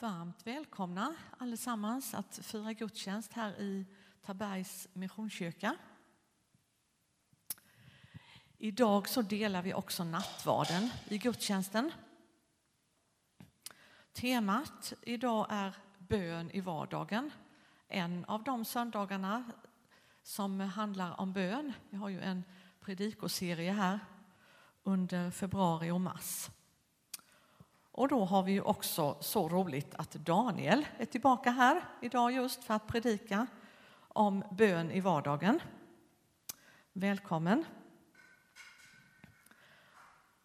Varmt välkomna allesammans att fira gudstjänst här i Tabergs Missionskyrka. Idag så delar vi också nattvarden i gudstjänsten. Temat idag är bön i vardagen. En av de söndagarna som handlar om bön. Vi har ju en predikoserie här under februari och mars. Och då har vi ju också så roligt att Daniel är tillbaka här idag just för att predika om bön i vardagen. Välkommen.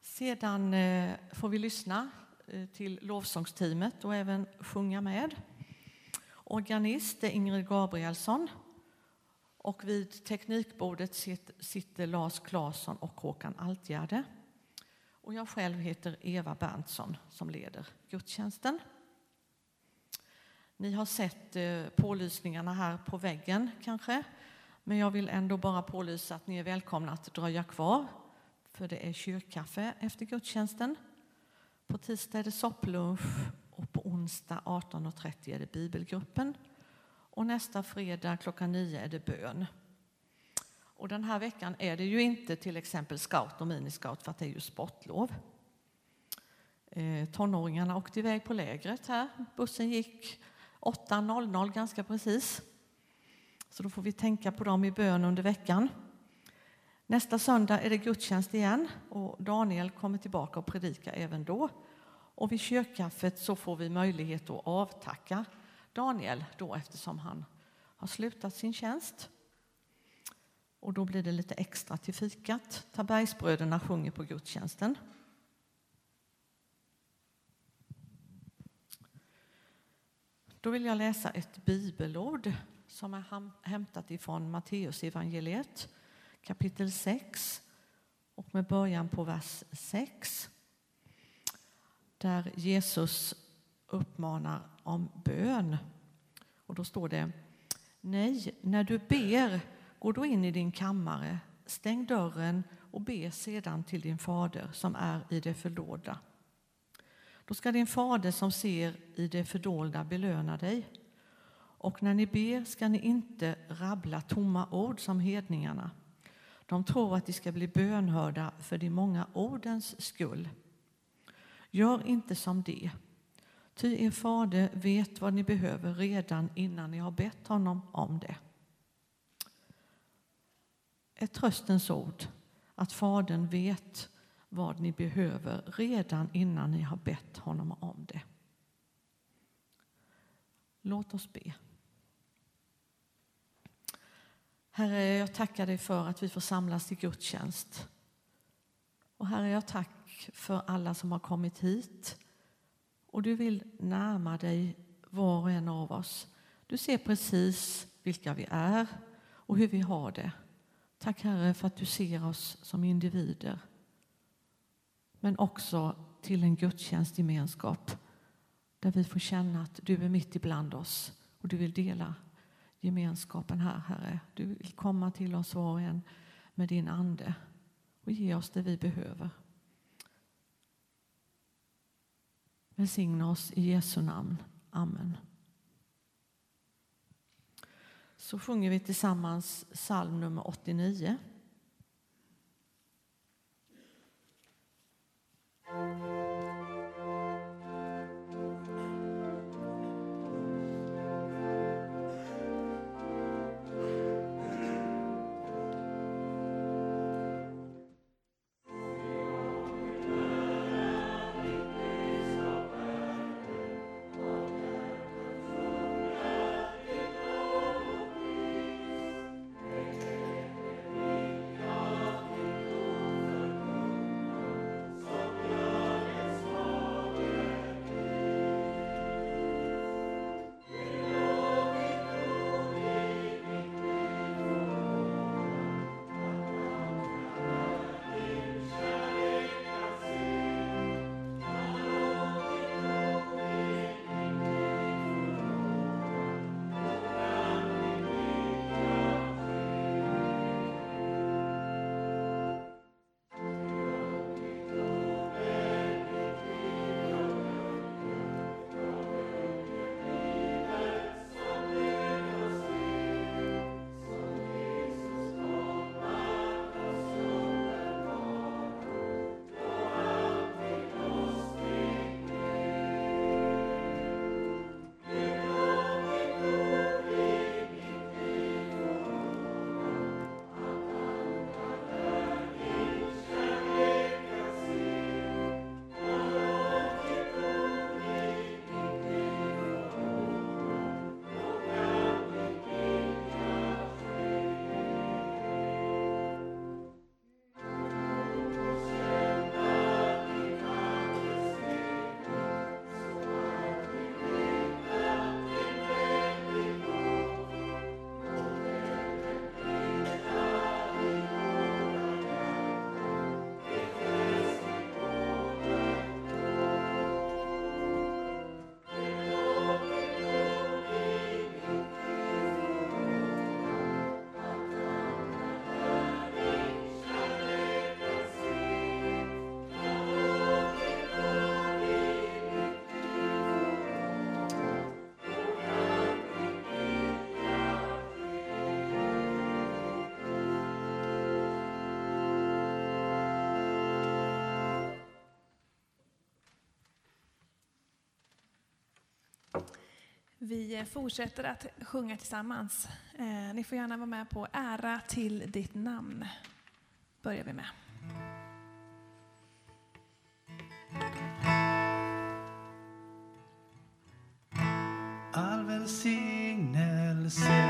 Sedan eh, får vi lyssna eh, till lovsångsteamet och även sjunga med. Organist är Ingrid Gabrielsson och vid teknikbordet sitter Lars Claesson och Håkan Altgärde. Och jag själv heter Eva Berntsson som leder gudstjänsten. Ni har sett eh, pålysningarna här på väggen kanske. Men jag vill ändå bara pålysa att ni är välkomna att dröja kvar. För det är kyrkkaffe efter gudstjänsten. På tisdag är det sopplunch och på onsdag 18.30 är det bibelgruppen. Och nästa fredag klockan 9 är det bön. Och den här veckan är det ju inte till exempel scout och miniscout för att det är ju sportlov. Eh, tonåringarna åkte iväg på lägret här. Bussen gick 8.00 ganska precis. Så då får vi tänka på dem i bön under veckan. Nästa söndag är det gudstjänst igen och Daniel kommer tillbaka och predika även då. Och vid kyrkkaffet så får vi möjlighet att avtacka Daniel då eftersom han har slutat sin tjänst. Och då blir det lite extra till fikat. Tabergsbröderna sjunger på gudstjänsten. Då vill jag läsa ett bibelord som är hämtat ifrån Matteus evangeliet kapitel 6 och med början på vers 6 där Jesus uppmanar om bön. Och då står det Nej, när du ber Gå då in i din kammare, stäng dörren och be sedan till din fader som är i det fördolda. Då ska din fader som ser i det fördolda belöna dig. Och när ni ber ska ni inte rabbla tomma ord som hedningarna. De tror att de ska bli bönhörda för de många ordens skull. Gör inte som det. Ty er fader vet vad ni behöver redan innan ni har bett honom om det ett tröstens ord att Fadern vet vad ni behöver redan innan ni har bett honom om det. Låt oss be. Herre, jag tackar dig för att vi får samlas till gudstjänst. Och Herre, jag tack för alla som har kommit hit. Och du vill närma dig var och en av oss. Du ser precis vilka vi är och hur vi har det. Tack Herre för att du ser oss som individer. Men också till en gudstjänstgemenskap där vi får känna att du är mitt ibland oss och du vill dela gemenskapen här, Herre. Du vill komma till oss var och en med din ande och ge oss det vi behöver. Välsigna oss i Jesu namn. Amen så sjunger vi tillsammans psalm nummer 89. thank Vi fortsätter att sjunga tillsammans. Eh, ni får gärna vara med på Ära till ditt namn. börjar vi med. All välsignelse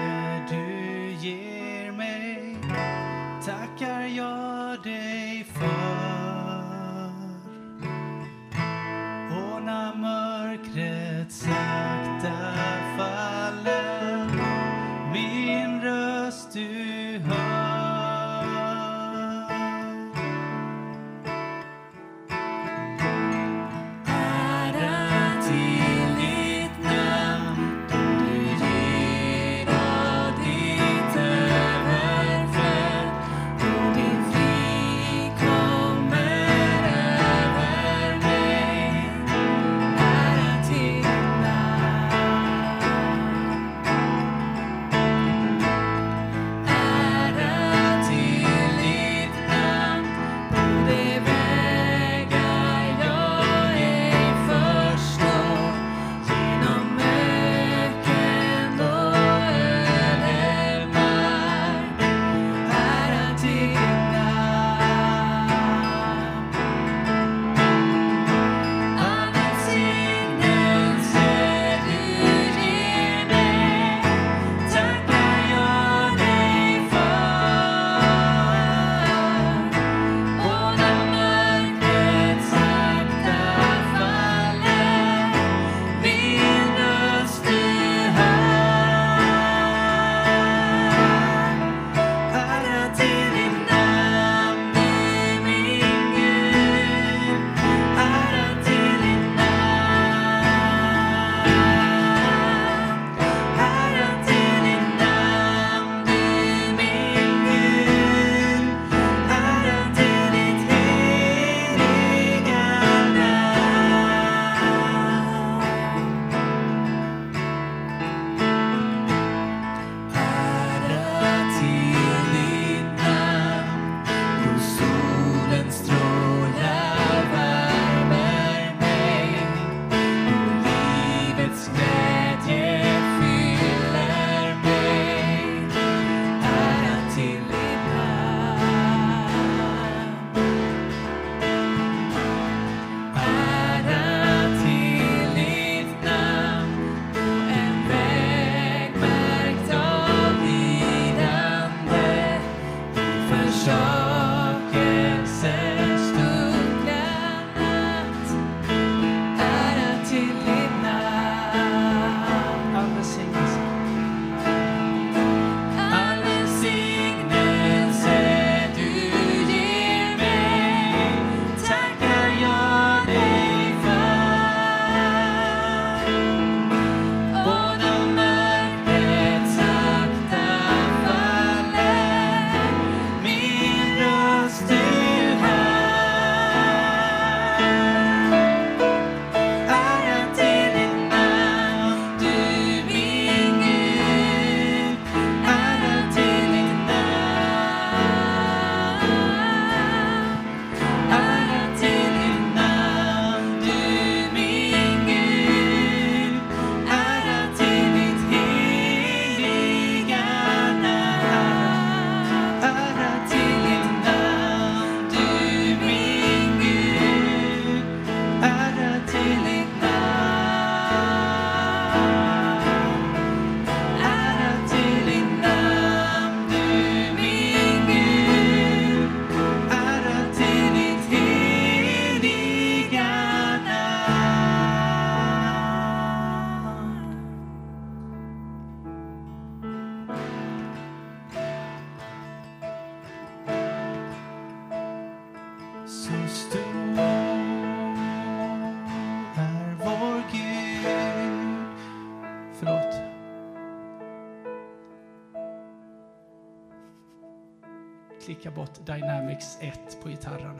Remix 1 på gitarren.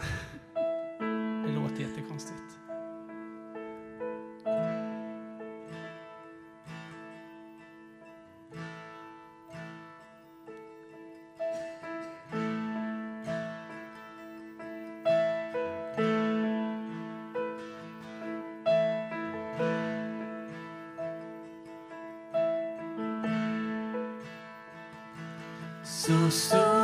Det låter jättekonstigt. so, so.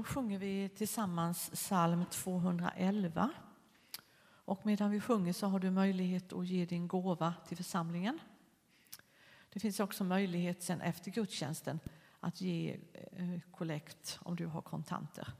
Då sjunger vi tillsammans psalm 211. Och medan vi sjunger så har du möjlighet att ge din gåva till församlingen. Det finns också möjlighet sen efter gudstjänsten att ge eh, kollekt om du har kontanter.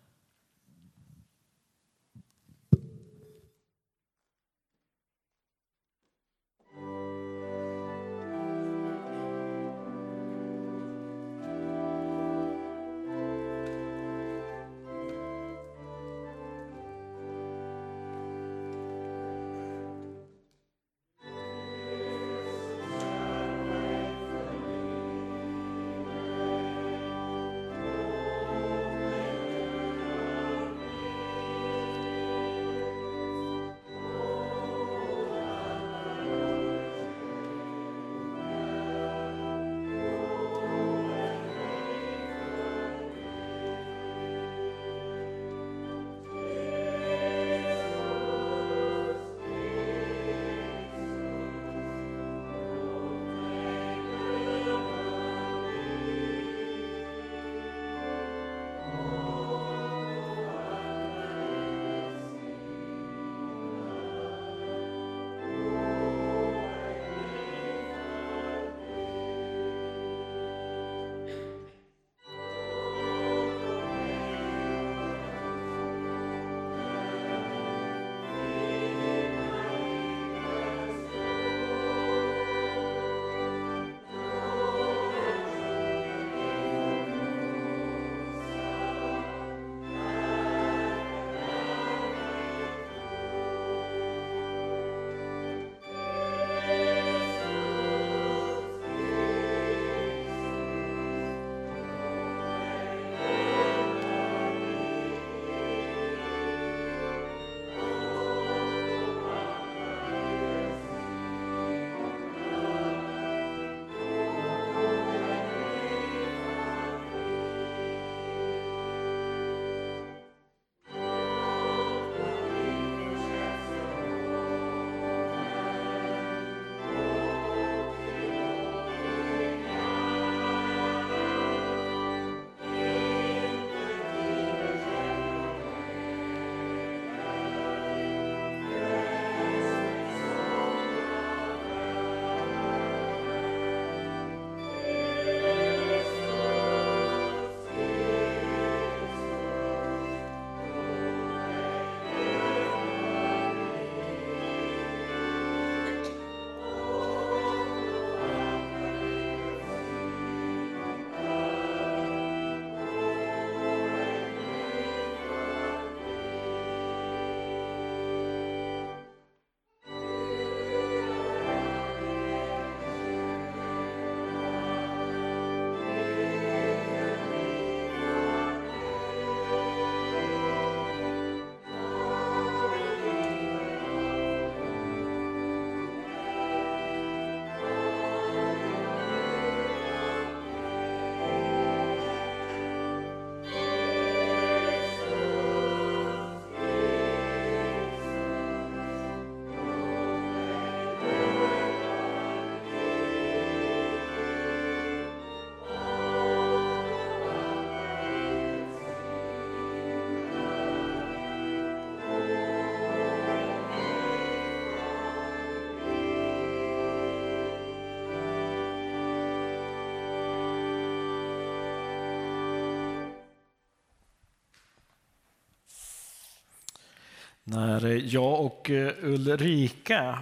När jag och eh, Ulrika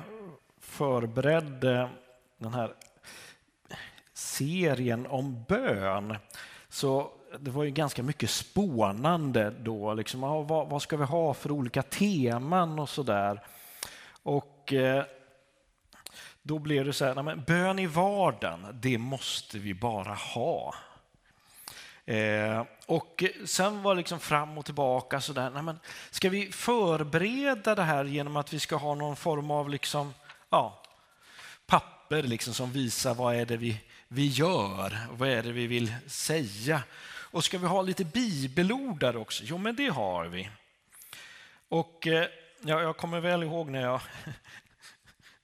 förberedde den här serien om bön så det var ju ganska mycket spånande då. Liksom, vad, vad, ska vi ha för olika teman och så där. Och eh, då blev det så här, nej, bön i vardagen, det måste vi bara ha. Eh, och sen var det liksom fram och tillbaka sådär. Nej, men ska vi förbereda det här genom att vi ska ha någon form av liksom, ja, papper liksom som visar vad är det vi, vi gör, vad är det vi vill säga. Och ska vi ha lite bibelord där också? Jo, men det har vi. Och eh, ja, jag kommer väl ihåg när jag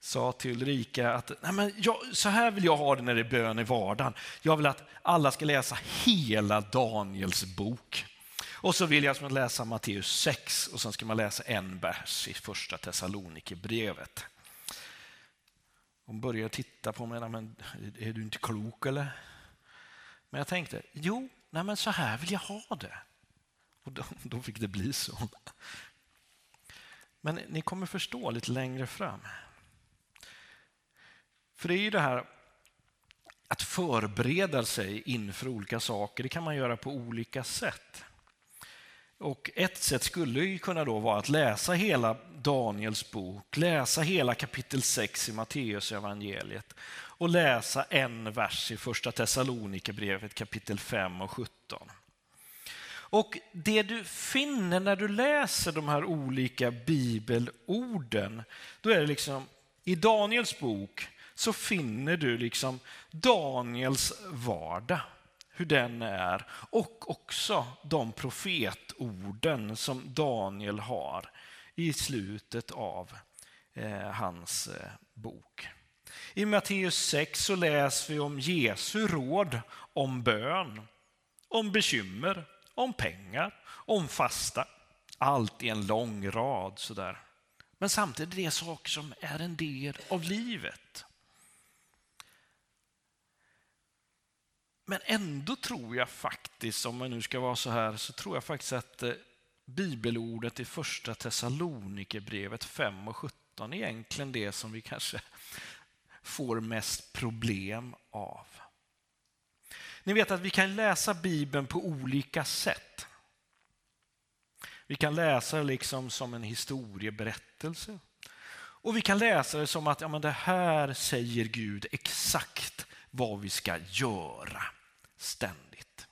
sa till Ulrika att Nej, men jag, så här vill jag ha det när det är bön i vardagen. Jag vill att alla ska läsa hela Daniels bok. Och så vill jag läsa Matteus 6 och sen ska man läsa en vers i första Thessalonikerbrevet. Hon börjar titta på mig, men är du inte klok eller? Men jag tänkte, jo, nej men så här vill jag ha det. Och då, då fick det bli så. Men ni kommer förstå lite längre fram. För det är ju det här att förbereda sig inför olika saker, det kan man göra på olika sätt. Och ett sätt skulle ju kunna då vara att läsa hela Daniels bok, läsa hela kapitel 6 i Matteus evangeliet och läsa en vers i första Thessalonikerbrevet kapitel 5 och 17. Och det du finner när du läser de här olika bibelorden, då är det liksom i Daniels bok så finner du liksom Daniels vardag, hur den är och också de profetorden som Daniel har i slutet av eh, hans eh, bok. I Matteus 6 så läser vi om Jesu råd om bön, om bekymmer, om pengar, om fasta. Allt i en lång rad sådär. Men samtidigt är det saker som är en del av livet. Men ändå tror jag faktiskt, om man nu ska vara så här, så tror jag faktiskt att eh, bibelordet i första Thessalonikerbrevet 5 och 17 är egentligen det som vi kanske får mest problem av. Ni vet att vi kan läsa Bibeln på olika sätt. Vi kan läsa det liksom som en historieberättelse. Och vi kan läsa det som att ja, men det här säger Gud exakt vad vi ska göra ständigt.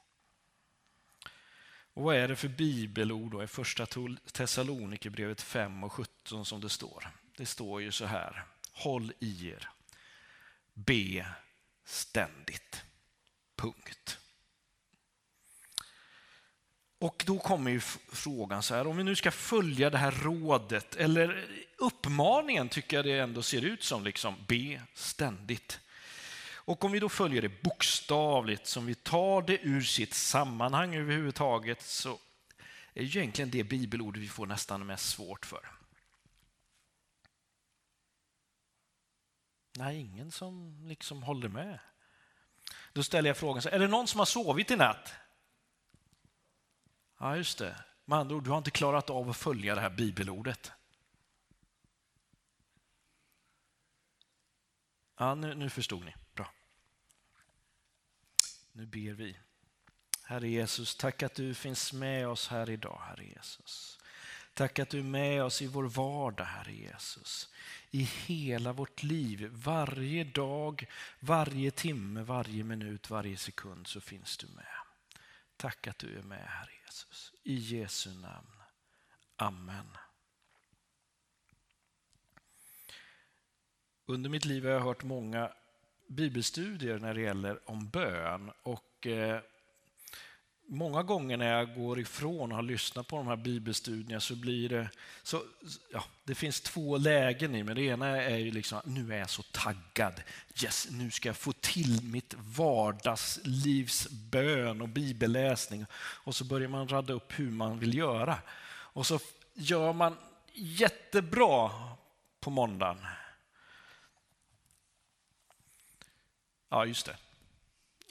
Och vad är det för bibelord då i första Thessalonikerbrevet 5 och 17 som det står? Det står ju så här, håll i er, be ständigt. Punkt. Och då kommer ju frågan så här, om vi nu ska följa det här rådet, eller uppmaningen tycker jag det ändå ser ut som, liksom, be ständigt. Och om vi då följer det bokstavligt, som vi tar det ur sitt sammanhang överhuvudtaget, så är ju egentligen det bibelord vi får nästan mest svårt för. Nej, ingen som liksom håller med. Då ställer jag frågan, så, är det någon som har sovit i natt? Ja, just det. Med andra ord, du har inte klarat av att följa det här bibelordet. Ja, nu, nu förstod ni. Nu ber vi. Herre Jesus, tack att du finns med oss här idag, Herre Jesus. Tack att du är med oss i vår vardag, Herre Jesus. I hela vårt liv, varje dag, varje timme, varje minut, varje sekund så finns du med. Tack att du är med, Herre Jesus. I Jesu namn. Amen. Under mitt liv har jag hört många bibelstudier när det gäller om bön och eh, många gånger när jag går ifrån och har lyssnat på de här bibelstudierna så blir det... Så, ja, det finns två lägen i mig. Det ena är ju liksom nu är jag så taggad. Yes, nu ska jag få till mitt vardagslivs bön och bibelläsning. Och så börjar man radda upp hur man vill göra. Och så gör man jättebra på måndagen. Ja, just det.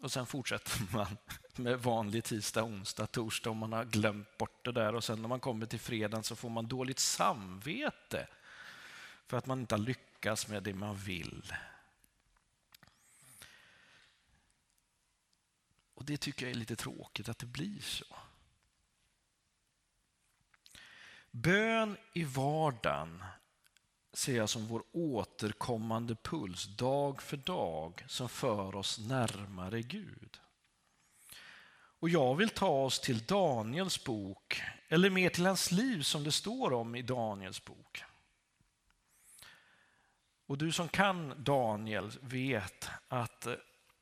Och sen fortsätter man med vanlig tisdag, onsdag, torsdag om man har glömt bort det där. Och sen när man kommer till fredagen så får man dåligt samvete för att man inte har lyckats med det man vill. Och Det tycker jag är lite tråkigt att det blir så. Bön i vardagen ser jag som vår återkommande puls dag för dag som för oss närmare Gud. Och jag vill ta oss till Daniels bok, eller mer till hans liv som det står om i Daniels bok. Och du som kan Daniel vet att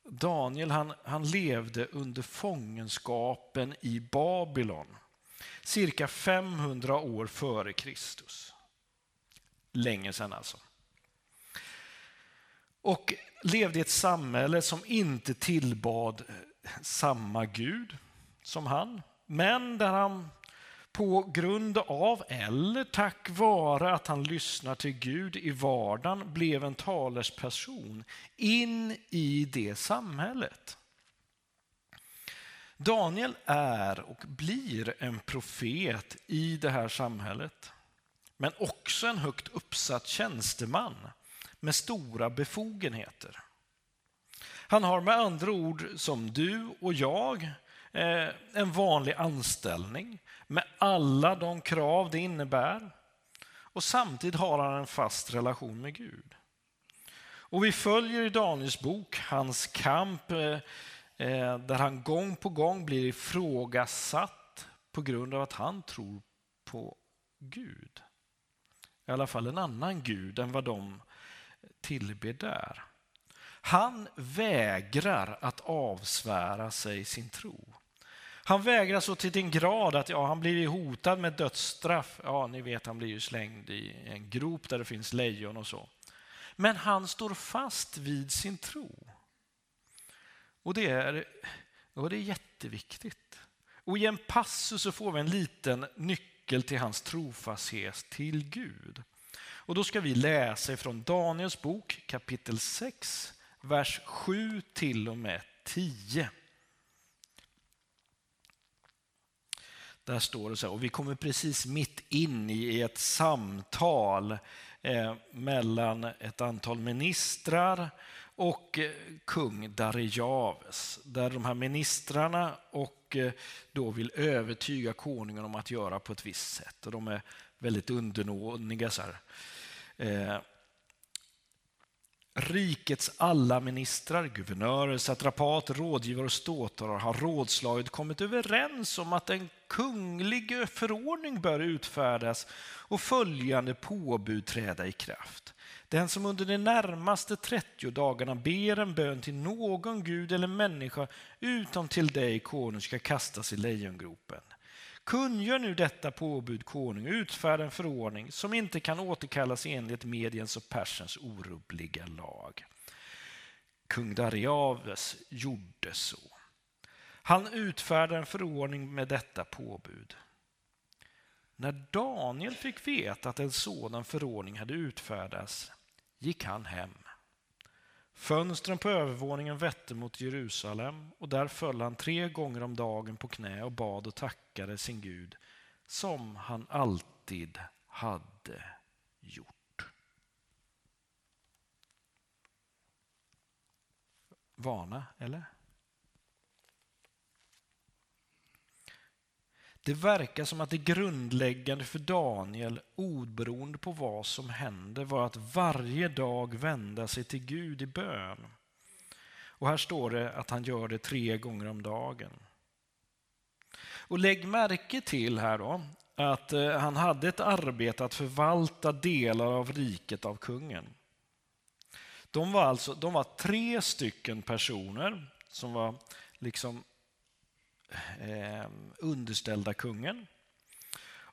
Daniel han, han levde under fångenskapen i Babylon cirka 500 år före Kristus. Länge sedan alltså. Och levde i ett samhälle som inte tillbad samma Gud som han. men där han på grund av eller tack vare att han lyssnar till Gud i vardagen blev en talesperson in i det samhället. Daniel är och blir en profet i det här samhället, men också en högt uppsatt tjänsteman med stora befogenheter. Han har med andra ord, som du och jag, eh, en vanlig anställning med alla de krav det innebär. Och samtidigt har han en fast relation med Gud. Och vi följer i Daniels bok hans kamp eh, eh, där han gång på gång blir ifrågasatt på grund av att han tror på Gud. I alla fall en annan Gud än vad de tillber där. Han vägrar att avsvära sig sin tro. Han vägrar så till den grad att ja, han blir hotad med dödsstraff. Ja, ni vet, han blir ju slängd i en grop där det finns lejon och så. Men han står fast vid sin tro. Och det är, och det är jätteviktigt. Och i en passus så får vi en liten nyckel till hans trofasthet till Gud. Och då ska vi läsa från Daniels bok kapitel 6, vers 7 till och med 10. Där står det så här, och vi kommer precis mitt in i ett samtal eh, mellan ett antal ministrar och eh, kung Darijaves, där de här ministrarna och och eh, då vill övertyga konungen om att göra på ett visst sätt. Och de är väldigt undernådiga. Så här. Eh, Rikets alla ministrar, guvernörer, satrapater, rådgivare och ståtare har rådslaget kommit överens om att en kunglig förordning bör utfärdas och följande påbud träda i kraft. Den som under de närmaste 30 dagarna ber en bön till någon gud eller människa utom till dig, konung, ska kastas i lejongropen. Kungör nu detta påbud, konung, utfärda en förordning som inte kan återkallas enligt mediens och persens orubbliga lag. Kung Dariaves gjorde så. Han utfärdade en förordning med detta påbud. När Daniel fick veta att en sådan förordning hade utfärdats gick han hem. Fönstren på övervåningen vette mot Jerusalem och där föll han tre gånger om dagen på knä och bad och tackade sin Gud som han alltid hade gjort. Vana, eller? Det verkar som att det grundläggande för Daniel, oberoende på vad som hände, var att varje dag vända sig till Gud i bön. Och här står det att han gör det tre gånger om dagen. Och lägg märke till här då att eh, han hade ett arbete att förvalta delar av riket av kungen. De var alltså de var tre stycken personer som var liksom Ehm, underställda kungen.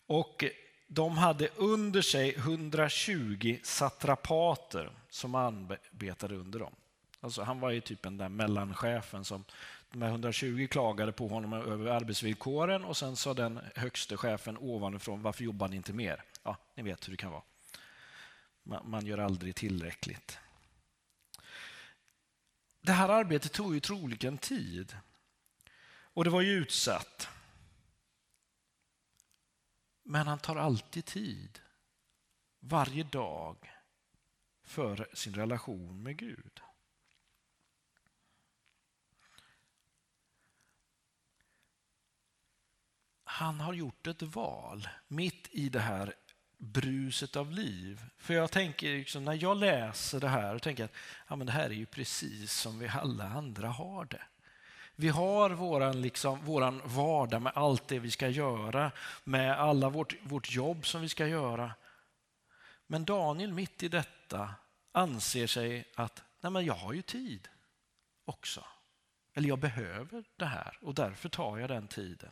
Och de hade under sig 120 satrapater som arbetade under dem. Alltså han var ju typ den där mellanchefen som de här 120 klagade på honom över arbetsvillkoren och sen sa den högste chefen ovanifrån varför jobbar ni inte mer? Ja, ni vet hur det kan vara. Man, man gör aldrig tillräckligt. Det här arbetet tog ju troligen tid. Och det var ju utsatt. Men han tar alltid tid, varje dag, för sin relation med Gud. Han har gjort ett val mitt i det här bruset av liv. För jag tänker, liksom, när jag läser det här, och tänker att ja, men det här är ju precis som vi alla andra har det. Vi har våran, liksom, våran vardag med allt det vi ska göra, med alla vårt, vårt jobb som vi ska göra. Men Daniel mitt i detta anser sig att nej men jag har ju tid också. Eller jag behöver det här och därför tar jag den tiden.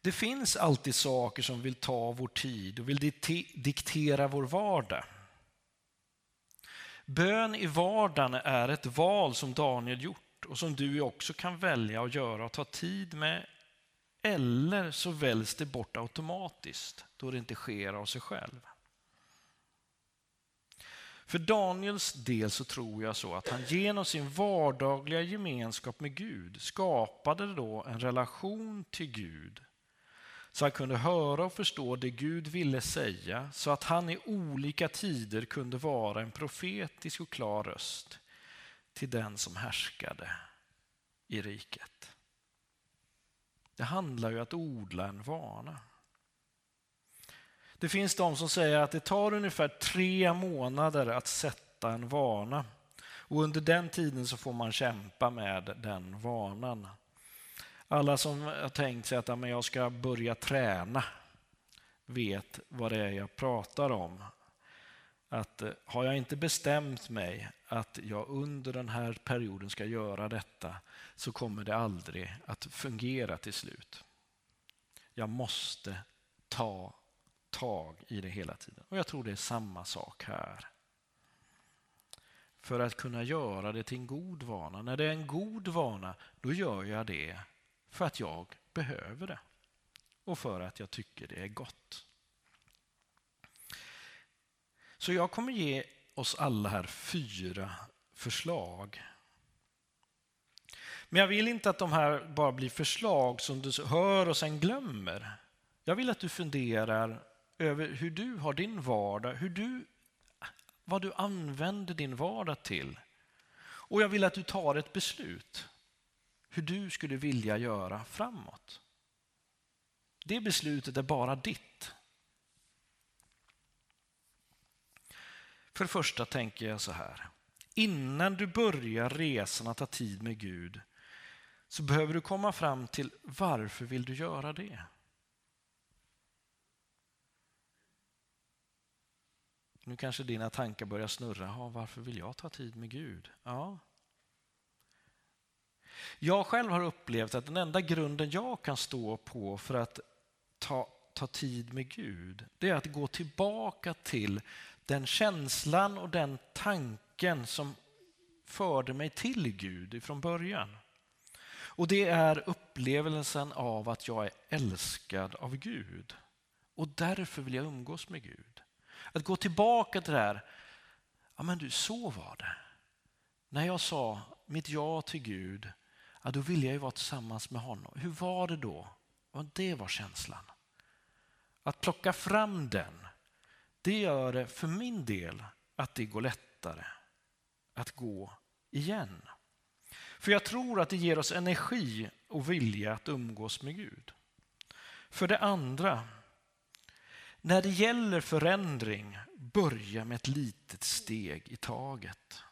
Det finns alltid saker som vill ta vår tid och vill diktera vår vardag. Bön i vardagen är ett val som Daniel gjort och som du också kan välja att göra och ta tid med. Eller så väljs det bort automatiskt då det inte sker av sig själv. För Daniels del så tror jag så att han genom sin vardagliga gemenskap med Gud skapade då en relation till Gud så han kunde höra och förstå det Gud ville säga så att han i olika tider kunde vara en profetisk och klar röst till den som härskade i riket. Det handlar ju om att odla en vana. Det finns de som säger att det tar ungefär tre månader att sätta en vana. Och under den tiden så får man kämpa med den vanan. Alla som har tänkt sig att ja, jag ska börja träna vet vad det är jag pratar om. Att eh, har jag inte bestämt mig att jag under den här perioden ska göra detta så kommer det aldrig att fungera till slut. Jag måste ta tag i det hela tiden. Och jag tror det är samma sak här. För att kunna göra det till en god vana. När det är en god vana, då gör jag det för att jag behöver det och för att jag tycker det är gott. Så jag kommer ge oss alla här fyra förslag. Men jag vill inte att de här bara blir förslag som du hör och sen glömmer. Jag vill att du funderar över hur du har din vardag, hur du, vad du använder din vardag till. Och jag vill att du tar ett beslut hur du skulle vilja göra framåt. Det beslutet är bara ditt. För det första tänker jag så här. Innan du börjar resan att ta tid med Gud så behöver du komma fram till varför vill du göra det? Nu kanske dina tankar börjar snurra. Ja, varför vill jag ta tid med Gud? Ja. Jag själv har upplevt att den enda grunden jag kan stå på för att ta, ta tid med Gud, det är att gå tillbaka till den känslan och den tanken som förde mig till Gud från början. Och det är upplevelsen av att jag är älskad av Gud. Och därför vill jag umgås med Gud. Att gå tillbaka till det här, ja men du, så var det. När jag sa mitt ja till Gud, ja, då ville jag ju vara tillsammans med honom. Hur var det då? Och det var känslan. Att plocka fram den, det gör det för min del att det går lättare att gå igen. För jag tror att det ger oss energi och vilja att umgås med Gud. För det andra, när det gäller förändring, börja med ett litet steg i taget.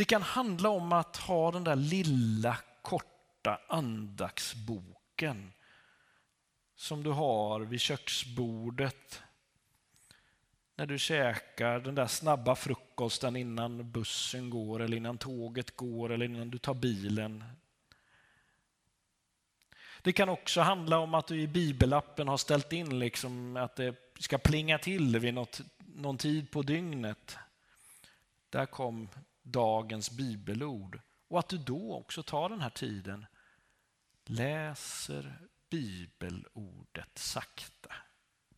Det kan handla om att ha den där lilla korta andaktsboken som du har vid köksbordet när du käkar den där snabba frukosten innan bussen går eller innan tåget går eller innan du tar bilen det kan också handla om att du i bibelappen har ställt in liksom att det ska plinga till vid något, någon tid på dygnet. Där kom dagens bibelord. Och att du då också tar den här tiden, läser bibelordet sakta.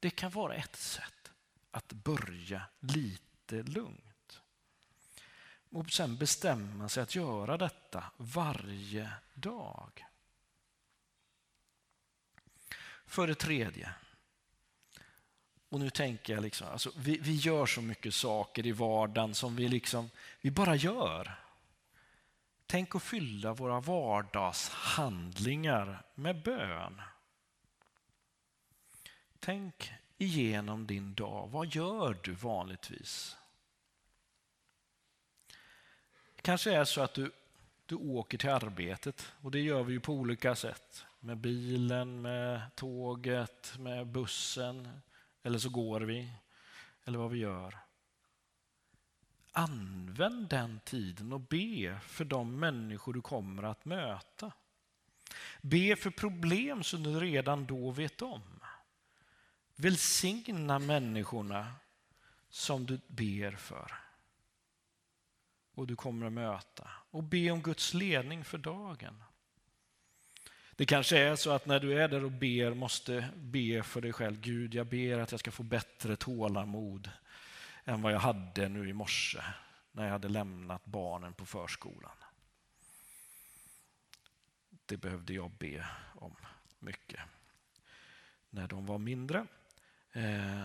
Det kan vara ett sätt att börja lite lugnt. Och sen bestämma sig att göra detta varje dag. För det tredje, och nu tänker jag, liksom, alltså, vi, vi gör så mycket saker i vardagen som vi, liksom, vi bara gör. Tänk att fylla våra vardagshandlingar med bön. Tänk igenom din dag. Vad gör du vanligtvis? kanske är så att du, du åker till arbetet och det gör vi ju på olika sätt. Med bilen, med tåget, med bussen eller så går vi eller vad vi gör. Använd den tiden och be för de människor du kommer att möta. Be för problem som du redan då vet om. Välsigna människorna som du ber för och du kommer att möta. och be om Guds ledning för dagen. Det kanske är så att när du är där och ber måste be för dig själv. Gud, jag ber att jag ska få bättre tålamod än vad jag hade nu i morse när jag hade lämnat barnen på förskolan. Det behövde jag be om mycket när de var mindre. Eh,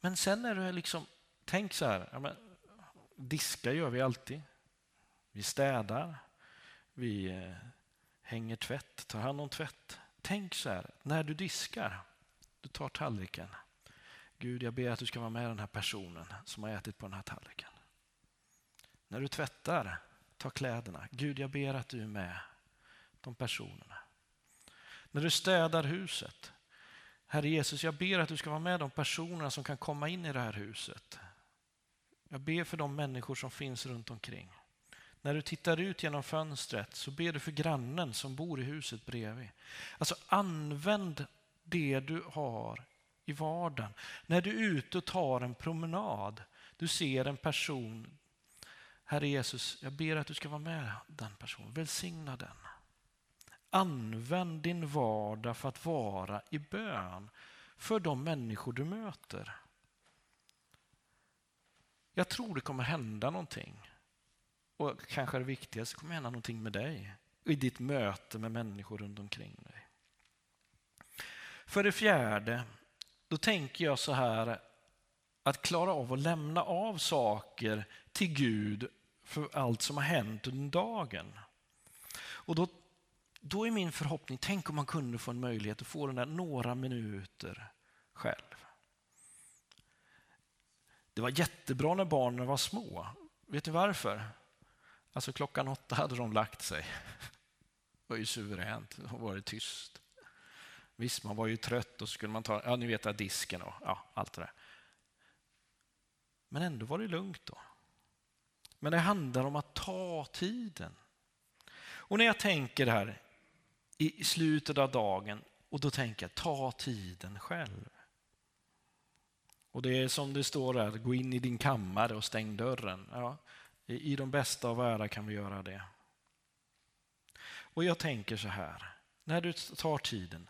men sen är det liksom, tänk så här, ja, men, diska gör vi alltid. Vi städar, vi eh, hänger tvätt, tar hand om tvätt. Tänk så här, när du diskar, du tar tallriken. Gud, jag ber att du ska vara med den här personen som har ätit på den här tallriken. När du tvättar, ta kläderna. Gud, jag ber att du är med de personerna. När du städar huset, Herre Jesus, jag ber att du ska vara med de personerna som kan komma in i det här huset. Jag ber för de människor som finns runt omkring. När du tittar ut genom fönstret så ber du för grannen som bor i huset bredvid. Alltså använd det du har i vardagen. När du är ute och tar en promenad, du ser en person. Herre Jesus, jag ber att du ska vara med den personen. Välsigna den. Använd din vardag för att vara i bön för de människor du möter. Jag tror det kommer hända någonting. Och kanske det viktigaste, det kommer hända någonting med dig i ditt möte med människor runt omkring dig. För det fjärde, då tänker jag så här att klara av att lämna av saker till Gud för allt som har hänt under dagen. Och då, då är min förhoppning, tänk om man kunde få en möjlighet att få den där några minuter själv. Det var jättebra när barnen var små. Vet ni varför? Alltså klockan åtta hade de lagt sig. Det var ju suveränt, det var tyst. Visst, man var ju trött och så skulle man ta, ja ni vet disken och ja, allt det där. Men ändå var det lugnt då. Men det handlar om att ta tiden. Och när jag tänker här i slutet av dagen och då tänker jag ta tiden själv. Och det är som det står där, gå in i din kammare och stäng dörren. Ja, i de bästa av världar kan vi göra det. Och jag tänker så här, när du tar tiden,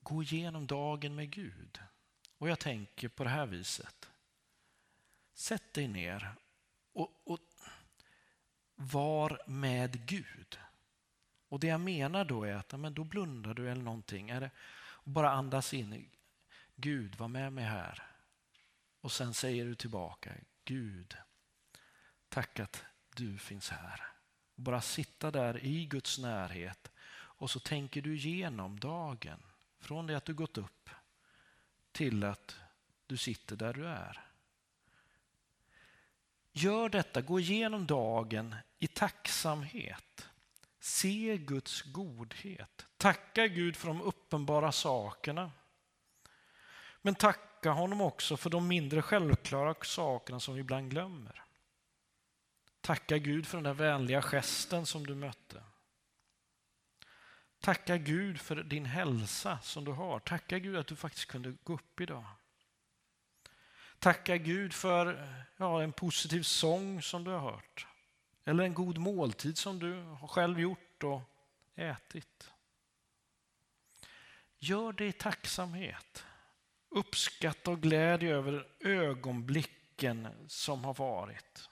gå igenom dagen med Gud. Och jag tänker på det här viset. Sätt dig ner och, och var med Gud. Och Det jag menar då är att men då blundar du eller någonting. Är det, bara andas in. Gud, var med mig här. Och sen säger du tillbaka, Gud, tack att du finns här. Bara sitta där i Guds närhet och så tänker du igenom dagen. Från det att du gått upp till att du sitter där du är. Gör detta, gå igenom dagen i tacksamhet. Se Guds godhet. Tacka Gud för de uppenbara sakerna. Men tacka Tacka honom också för de mindre självklara sakerna som vi ibland glömmer. Tacka Gud för den där vänliga gesten som du mötte. Tacka Gud för din hälsa som du har. Tacka Gud att du faktiskt kunde gå upp idag. Tacka Gud för ja, en positiv sång som du har hört. Eller en god måltid som du har själv gjort och ätit. Gör det i tacksamhet. Uppskatta och glädje över ögonblicken som har varit.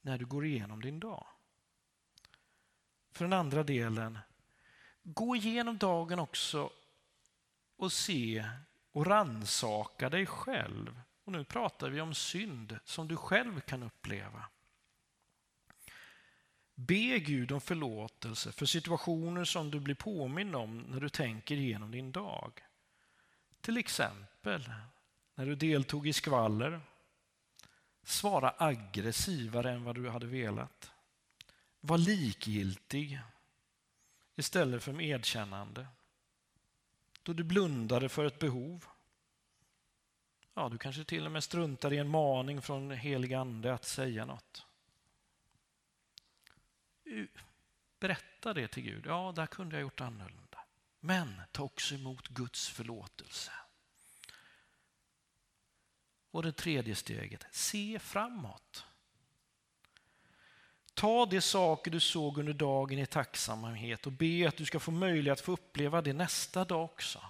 När du går igenom din dag. För den andra delen, gå igenom dagen också och se och ransaka dig själv. Och nu pratar vi om synd som du själv kan uppleva. Be Gud om förlåtelse för situationer som du blir påminn om när du tänker igenom din dag. Till exempel när du deltog i skvaller, svara aggressivare än vad du hade velat. Var likgiltig istället för medkännande. Då du blundade för ett behov. Ja, du kanske till och med struntar i en maning från helig ande att säga något. Berätta det till Gud. Ja, där kunde jag gjort annorlunda. Men ta också emot Guds förlåtelse. Och det tredje steget, se framåt. Ta de saker du såg under dagen i tacksamhet och be att du ska få möjlighet att få uppleva det nästa dag också.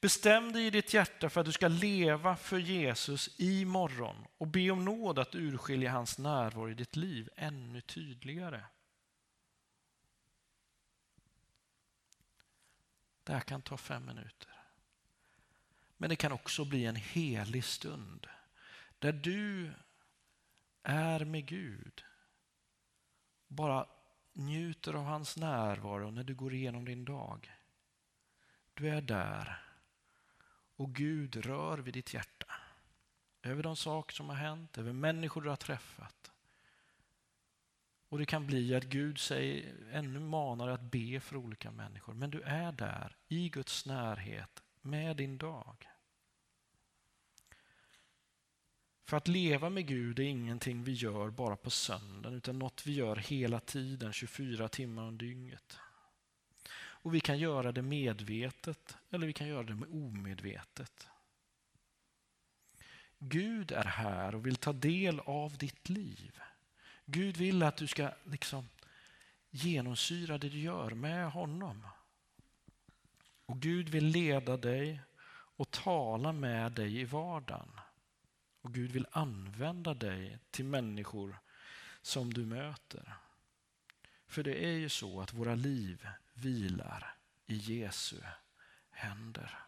Bestäm dig i ditt hjärta för att du ska leva för Jesus i morgon och be om nåd att urskilja hans närvaro i ditt liv ännu tydligare. Det här kan ta fem minuter. Men det kan också bli en helig stund där du är med Gud. Bara njuter av hans närvaro när du går igenom din dag. Du är där och Gud rör vid ditt hjärta. Över de saker som har hänt, över människor du har träffat. Och det kan bli att Gud säger, ännu manar att be för olika människor. Men du är där i Guds närhet med din dag. För att leva med Gud är ingenting vi gör bara på söndagen utan något vi gör hela tiden, 24 timmar om dygnet. Och vi kan göra det medvetet eller vi kan göra det med omedvetet. Gud är här och vill ta del av ditt liv. Gud vill att du ska liksom genomsyra det du gör med honom. Och Gud vill leda dig och tala med dig i vardagen. Och Gud vill använda dig till människor som du möter. För det är ju så att våra liv vilar i Jesu händer.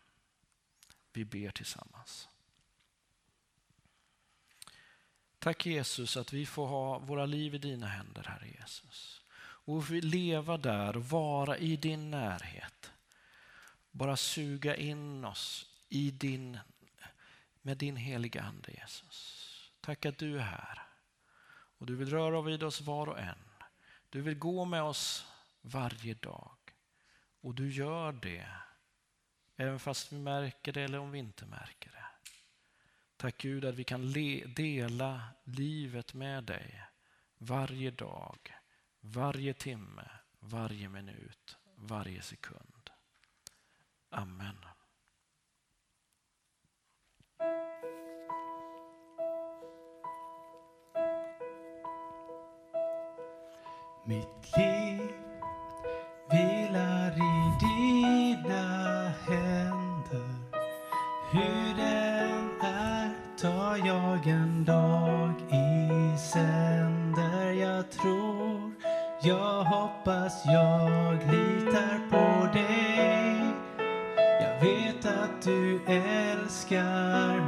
Vi ber tillsammans. Tack Jesus att vi får ha våra liv i dina händer, Herre Jesus. Och vi leva där och vara i din närhet. Bara suga in oss i din, med din heliga Ande, Jesus. Tack att du är här. Och du vill röra vid oss var och en. Du vill gå med oss varje dag. Och du gör det, även fast vi märker det eller om vi inte märker det. Tack Gud att vi kan dela livet med dig varje dag, varje timme, varje minut, varje sekund. Amen. Mitt liv tar en dag i sänder. Jag tror, jag hoppas, jag litar på dig. Jag vet att du älskar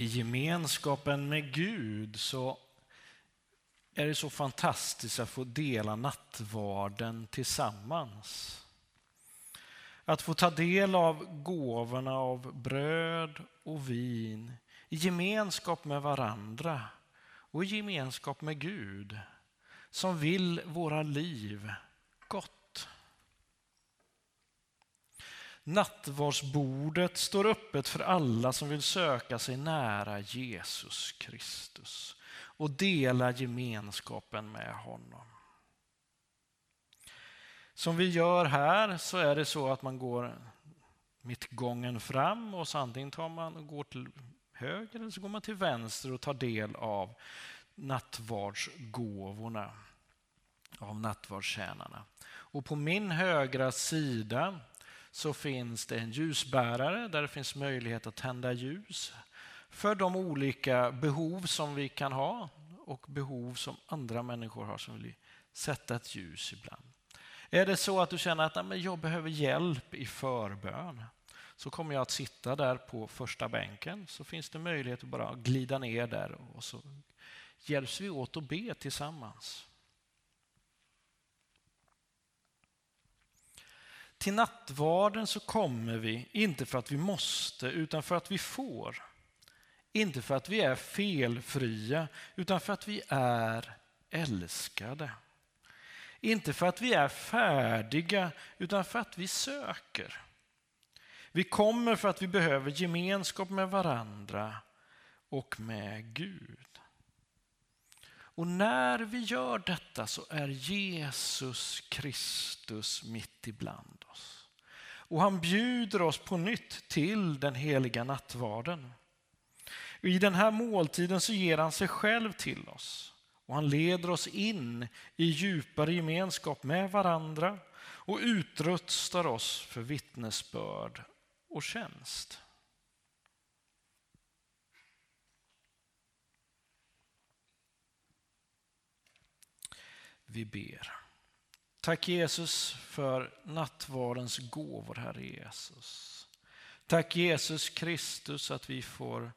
I gemenskapen med Gud så är det så fantastiskt att få dela nattvarden tillsammans. Att få ta del av gåvorna av bröd och vin i gemenskap med varandra och i gemenskap med Gud som vill våra liv gott. Nattvardsbordet står öppet för alla som vill söka sig nära Jesus Kristus och dela gemenskapen med honom. Som vi gör här så är det så att man går mittgången fram och så antingen tar man och går till höger eller så går man till vänster och tar del av nattvardsgåvorna av nattvardstjänarna. Och på min högra sida så finns det en ljusbärare där det finns möjlighet att tända ljus för de olika behov som vi kan ha och behov som andra människor har som vill sätta ett ljus ibland. Är det så att du känner att nej, jag behöver hjälp i förbön så kommer jag att sitta där på första bänken så finns det möjlighet att bara glida ner där och så hjälps vi åt att be tillsammans. Till nattvarden så kommer vi inte för att vi måste utan för att vi får. Inte för att vi är felfria utan för att vi är älskade. Inte för att vi är färdiga utan för att vi söker. Vi kommer för att vi behöver gemenskap med varandra och med Gud. Och när vi gör detta så är Jesus Kristus mitt ibland oss. Och han bjuder oss på nytt till den heliga nattvarden. I den här måltiden så ger han sig själv till oss och han leder oss in i djupare gemenskap med varandra och utrustar oss för vittnesbörd och tjänst. Vi ber. Tack Jesus för nattvardens gåvor, Herre Jesus. Tack Jesus Kristus att vi får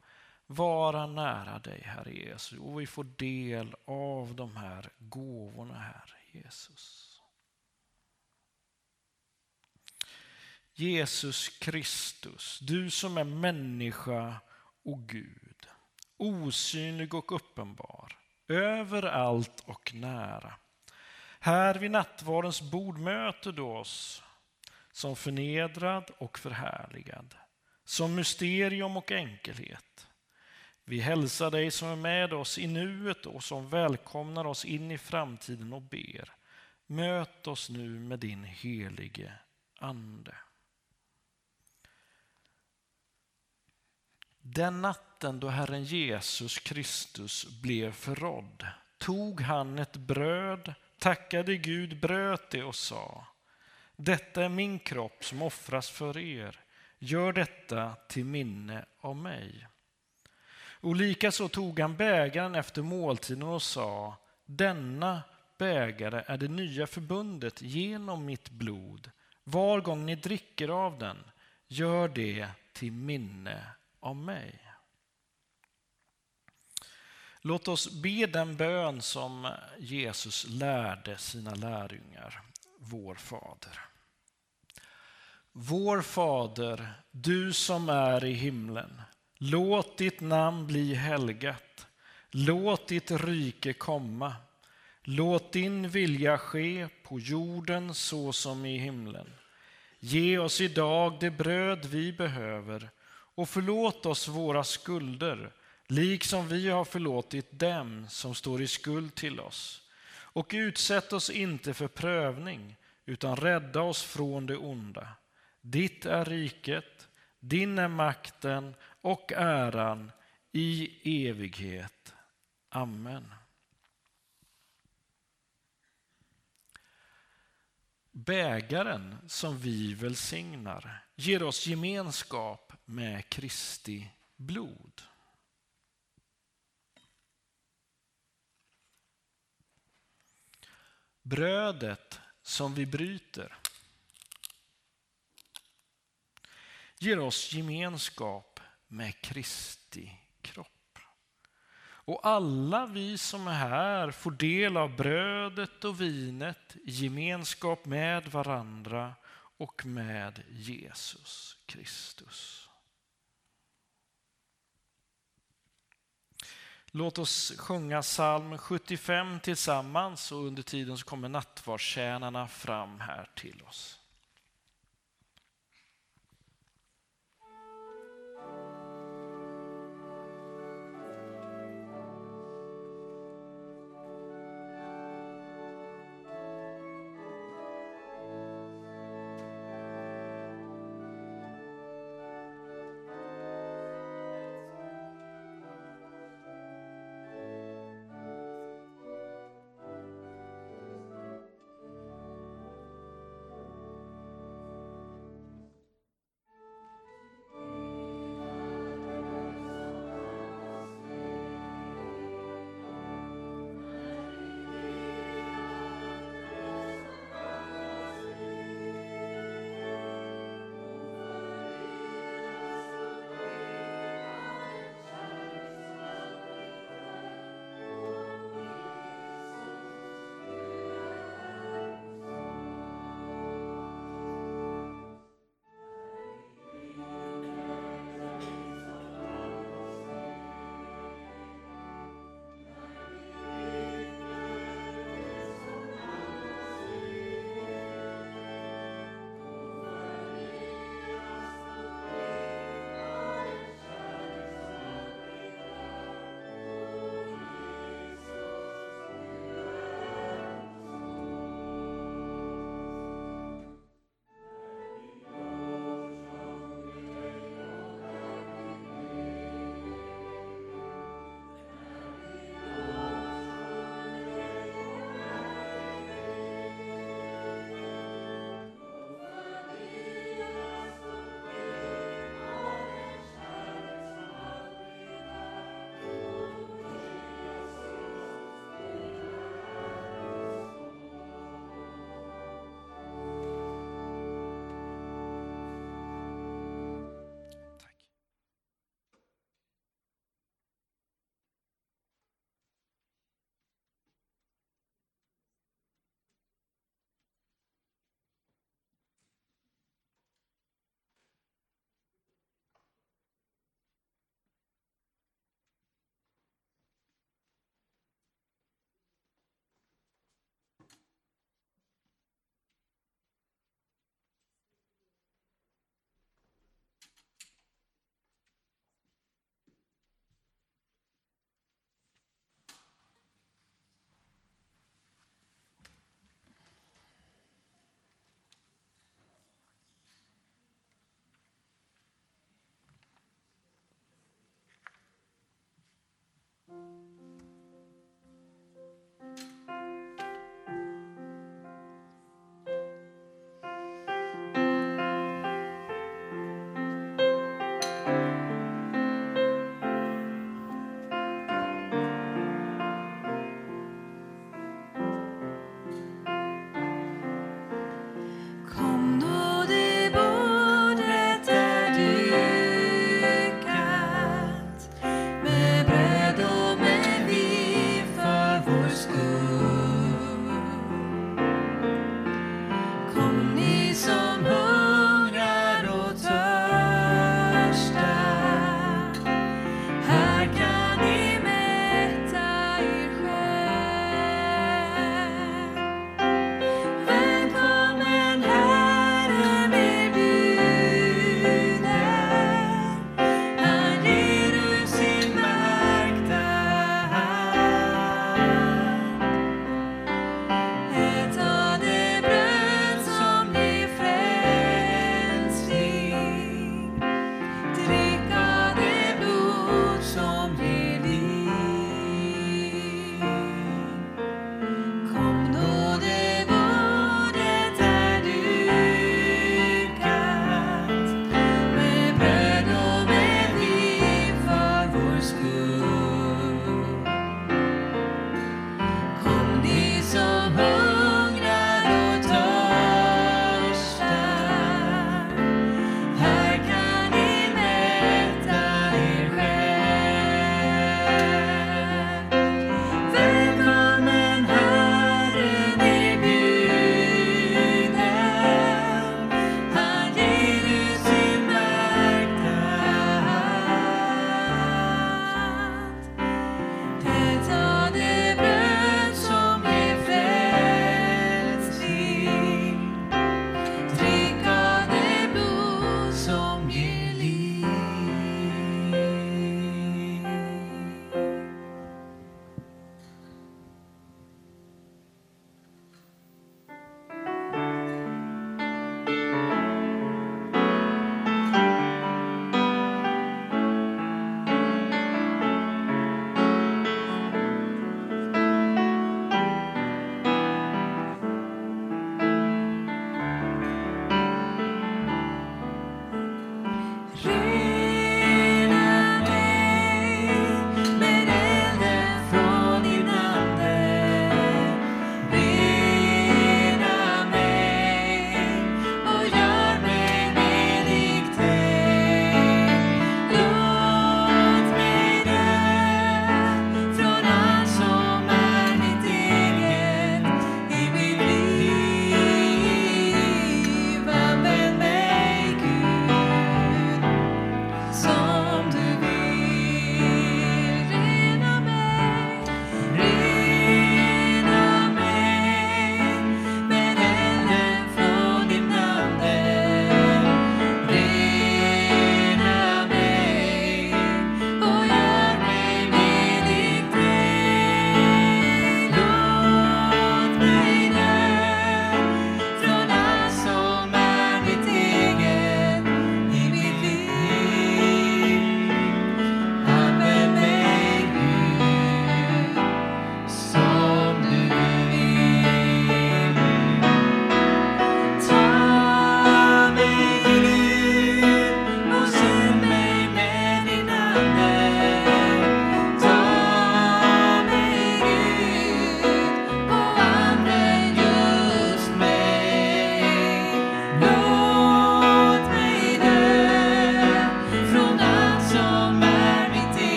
vara nära dig, Herre Jesus, och vi får del av de här gåvorna, Herre Jesus. Jesus Kristus, du som är människa och Gud, osynlig och uppenbar, överallt och nära. Här vid nattvardens bord möter du oss som förnedrad och förhärligad, som mysterium och enkelhet. Vi hälsar dig som är med oss i nuet och som välkomnar oss in i framtiden och ber. Möt oss nu med din helige Ande. Den natten då Herren Jesus Kristus blev förrådd tog han ett bröd, tackade Gud, bröt det och sa Detta är min kropp som offras för er. Gör detta till minne av mig. Och likaså tog han bägaren efter måltiden och sa Denna bägare är det nya förbundet genom mitt blod. Var gång ni dricker av den, gör det till minne av mig. Låt oss be den bön som Jesus lärde sina lärjungar, vår Fader. Vår Fader, du som är i himlen. Låt ditt namn bli helgat. Låt ditt rike komma. Låt din vilja ske på jorden så som i himlen. Ge oss idag det bröd vi behöver och förlåt oss våra skulder, liksom vi har förlåtit dem som står i skuld till oss. Och utsätt oss inte för prövning, utan rädda oss från det onda. Ditt är riket, din är makten och äran i evighet. Amen. Bägaren som vi välsignar ger oss gemenskap med Kristi blod. Brödet som vi bryter ger oss gemenskap med Kristi kropp. Och alla vi som är här får del av brödet och vinet i gemenskap med varandra och med Jesus Kristus. Låt oss sjunga psalm 75 tillsammans och under tiden så kommer nattvardstjänarna fram här till oss.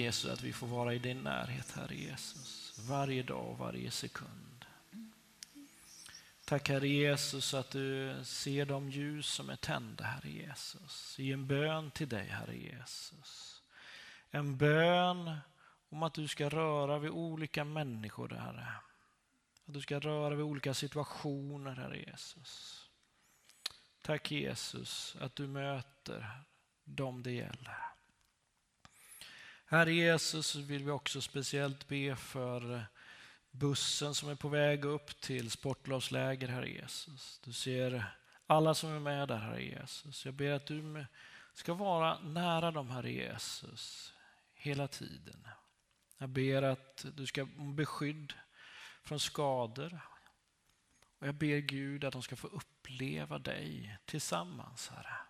Jesus att vi får vara i din närhet, Herre Jesus, varje dag, varje sekund. Tack Herre Jesus att du ser de ljus som är tända, Herre Jesus, i en bön till dig, Herre Jesus. En bön om att du ska röra vid olika människor, Herre. Att du ska röra vid olika situationer, Herre Jesus. Tack Jesus att du möter dem det gäller. Herre Jesus vill vi också speciellt be för bussen som är på väg upp till sportlovsläger, Herre Jesus. Du ser alla som är med där, Herre Jesus. Jag ber att du ska vara nära dem, Herre Jesus, hela tiden. Jag ber att du ska beskydd från skador. Och jag ber Gud att de ska få uppleva dig tillsammans, Herre.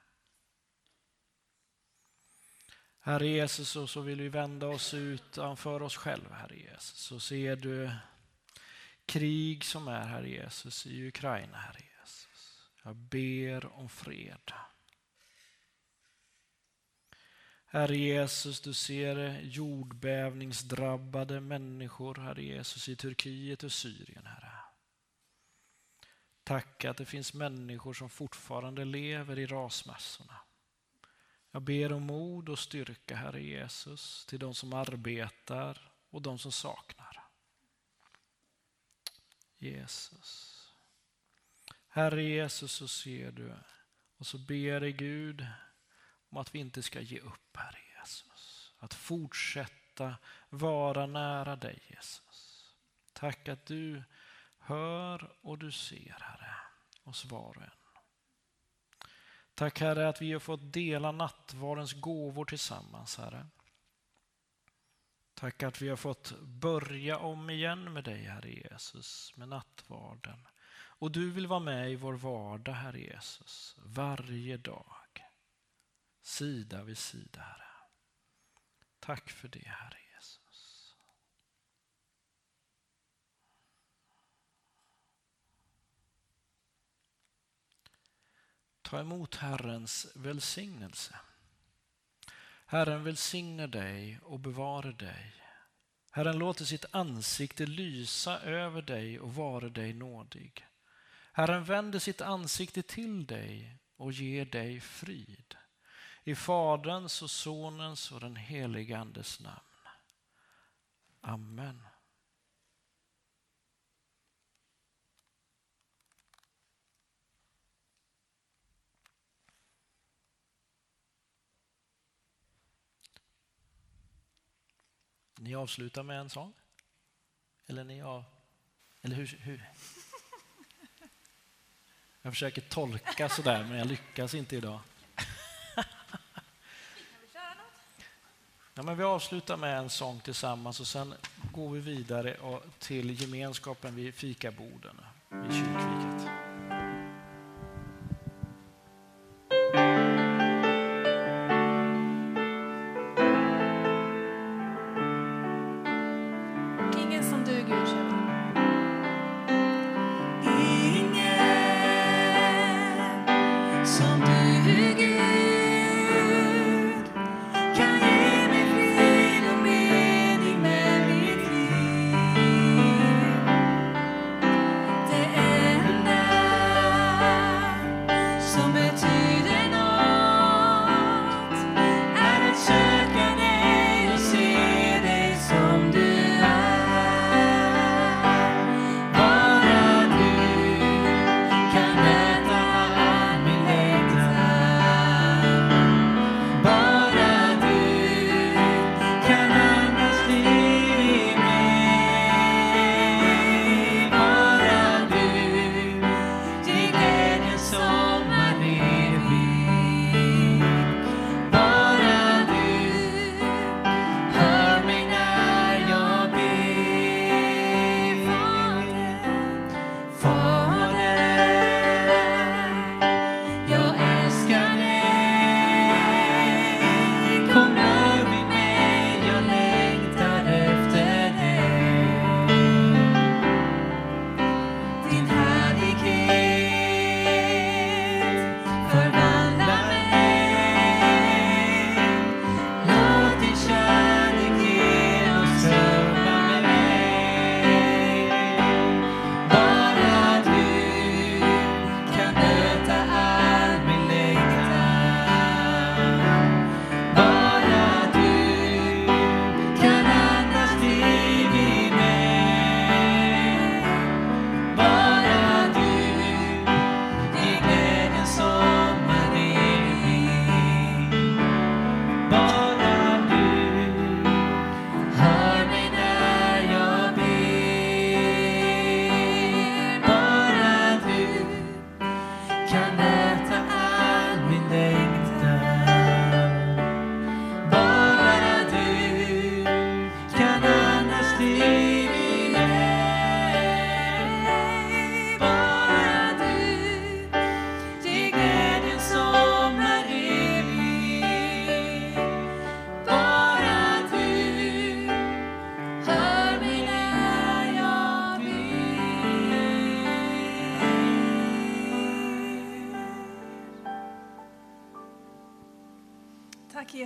Herre Jesus, och så vill vi vända oss utanför oss själva, Herre Jesus. Så ser du krig som är, Herre Jesus, i Ukraina, Herre Jesus. Jag ber om fred. Herre Jesus, du ser jordbävningsdrabbade människor, Herre Jesus, i Turkiet och Syrien, Herre. Tack att det finns människor som fortfarande lever i rasmassorna. Jag ber om mod och styrka, Herre Jesus, till de som arbetar och de som saknar. Jesus. Herre Jesus, så ser du och så ber dig Gud om att vi inte ska ge upp, Herre Jesus. Att fortsätta vara nära dig, Jesus. Tack att du hör och du ser, Herre, oss var och en. Tack Herre att vi har fått dela nattvardens gåvor tillsammans, Herre. Tack att vi har fått börja om igen med dig, Herre Jesus, med nattvarden. Och du vill vara med i vår vardag, Herre Jesus, varje dag. Sida vid sida, Herre. Tack för det, Herre Ta emot Herrens välsignelse. Herren välsigne dig och bevare dig. Herren låter sitt ansikte lysa över dig och vare dig nådig. Herren vänder sitt ansikte till dig och ger dig frid. I Faderns och Sonens och den helige Andes namn. Amen. Ni avslutar med en sång? Eller ni av... Eller hur, hur? Jag försöker tolka sådär, men jag lyckas inte idag. Ja, men vi avslutar med en sång tillsammans och sen går vi vidare till gemenskapen vid fikaborden vid kyrkfikat.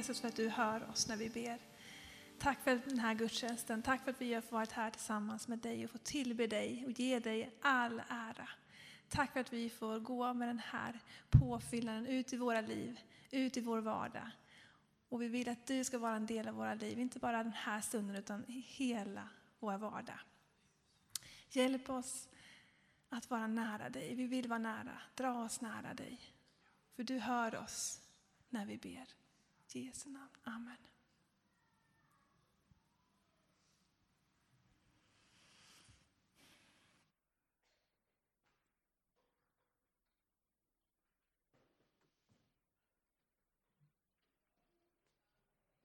Jesus för att du hör oss när vi ber. Tack för den här gudstjänsten. Tack för att vi har fått vara här tillsammans med dig och få tillbe dig och ge dig all ära. Tack för att vi får gå med den här påfyllnaden ut i våra liv, ut i vår vardag. Och vi vill att du ska vara en del av våra liv, inte bara den här stunden utan hela vår vardag. Hjälp oss att vara nära dig. Vi vill vara nära. Dra oss nära dig. För du hör oss när vi ber. I Jesu namn. Amen.